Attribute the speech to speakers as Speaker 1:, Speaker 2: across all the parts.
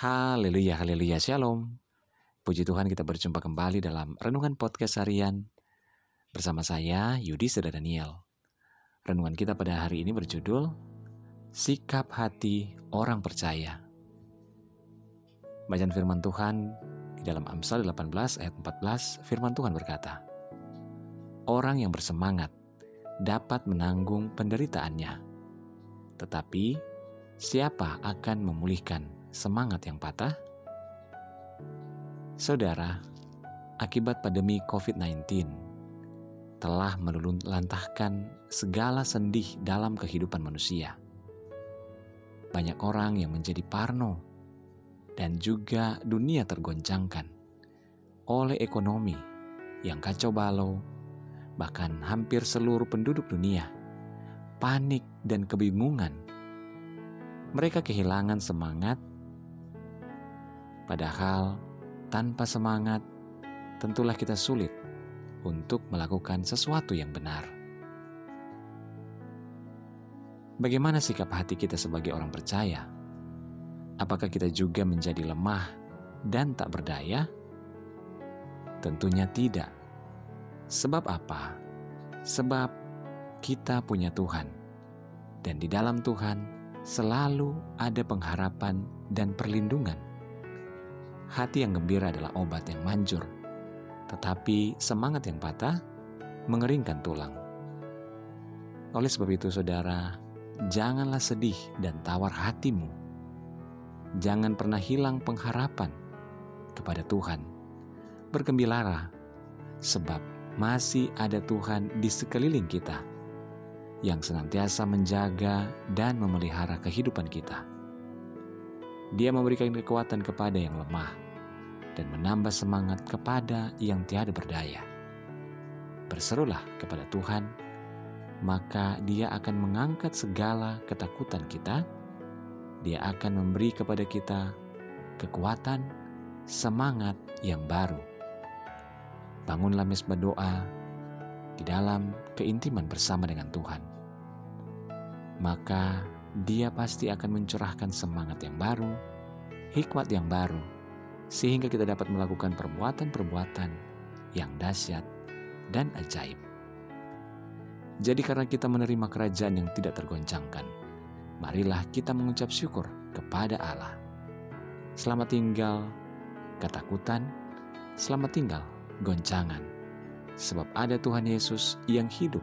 Speaker 1: Haleluya, haleluya, shalom. Puji Tuhan kita berjumpa kembali dalam Renungan Podcast Harian bersama saya Yudi Seda Daniel. Renungan kita pada hari ini berjudul Sikap Hati Orang Percaya. Bacaan firman Tuhan di dalam Amsal 18 ayat 14 firman Tuhan berkata, Orang yang bersemangat dapat menanggung penderitaannya, tetapi siapa akan memulihkan semangat yang patah? Saudara, akibat pandemi COVID-19 telah meluluhlantahkan segala sendih dalam kehidupan manusia. Banyak orang yang menjadi parno dan juga dunia tergoncangkan oleh ekonomi yang kacau balau, bahkan hampir seluruh penduduk dunia panik dan kebingungan. Mereka kehilangan semangat Padahal tanpa semangat, tentulah kita sulit untuk melakukan sesuatu yang benar. Bagaimana sikap hati kita sebagai orang percaya? Apakah kita juga menjadi lemah dan tak berdaya? Tentunya tidak. Sebab apa? Sebab kita punya Tuhan, dan di dalam Tuhan selalu ada pengharapan dan perlindungan. Hati yang gembira adalah obat yang manjur, tetapi semangat yang patah mengeringkan tulang. Oleh sebab itu, saudara, janganlah sedih dan tawar hatimu. Jangan pernah hilang pengharapan kepada Tuhan. Bergembiralah, sebab masih ada Tuhan di sekeliling kita yang senantiasa menjaga dan memelihara kehidupan kita. Dia memberikan kekuatan kepada yang lemah dan menambah semangat kepada yang tiada berdaya. Berserulah kepada Tuhan, maka Dia akan mengangkat segala ketakutan kita. Dia akan memberi kepada kita kekuatan, semangat yang baru. Bangunlah mesbah doa di dalam keintiman bersama dengan Tuhan. Maka dia pasti akan mencurahkan semangat yang baru, hikmat yang baru, sehingga kita dapat melakukan perbuatan-perbuatan yang dahsyat dan ajaib. Jadi karena kita menerima kerajaan yang tidak tergoncangkan, marilah kita mengucap syukur kepada Allah. Selamat tinggal ketakutan, selamat tinggal goncangan. Sebab ada Tuhan Yesus yang hidup,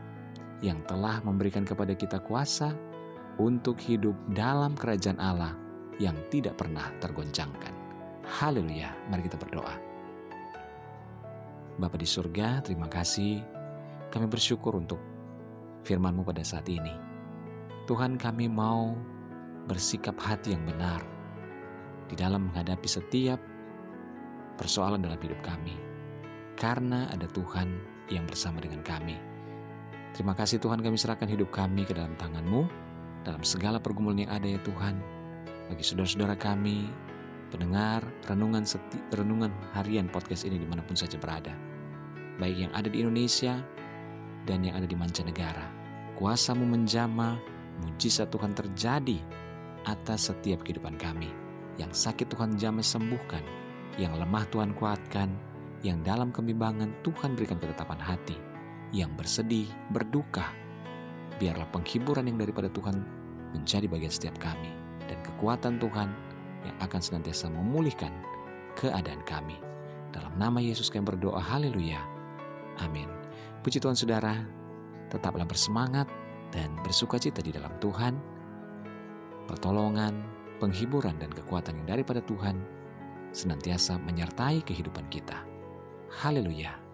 Speaker 1: yang telah memberikan kepada kita kuasa untuk hidup dalam kerajaan Allah yang tidak pernah tergoncangkan. Haleluya, mari kita berdoa. Bapa di surga, terima kasih. Kami bersyukur untuk firman-Mu pada saat ini. Tuhan kami mau bersikap hati yang benar di dalam menghadapi setiap persoalan dalam hidup kami. Karena ada Tuhan yang bersama dengan kami. Terima kasih Tuhan kami serahkan hidup kami ke dalam tangan-Mu dalam segala pergumulan yang ada ya Tuhan. Bagi saudara-saudara kami, pendengar renungan seti, renungan harian podcast ini di mana pun saja berada. Baik yang ada di Indonesia dan yang ada di mancanegara. Kuasamu menjama, mujizat Tuhan terjadi atas setiap kehidupan kami. Yang sakit Tuhan jamah sembuhkan, yang lemah Tuhan kuatkan, yang dalam kebimbangan Tuhan berikan ketetapan hati, yang bersedih, berduka, biarlah penghiburan yang daripada Tuhan menjadi bagian setiap kami dan kekuatan Tuhan yang akan senantiasa memulihkan keadaan kami. Dalam nama Yesus kami berdoa, haleluya. Amin. Puji Tuhan saudara, tetaplah bersemangat dan bersuka cita di dalam Tuhan. Pertolongan, penghiburan dan kekuatan yang daripada Tuhan senantiasa menyertai kehidupan kita. Haleluya.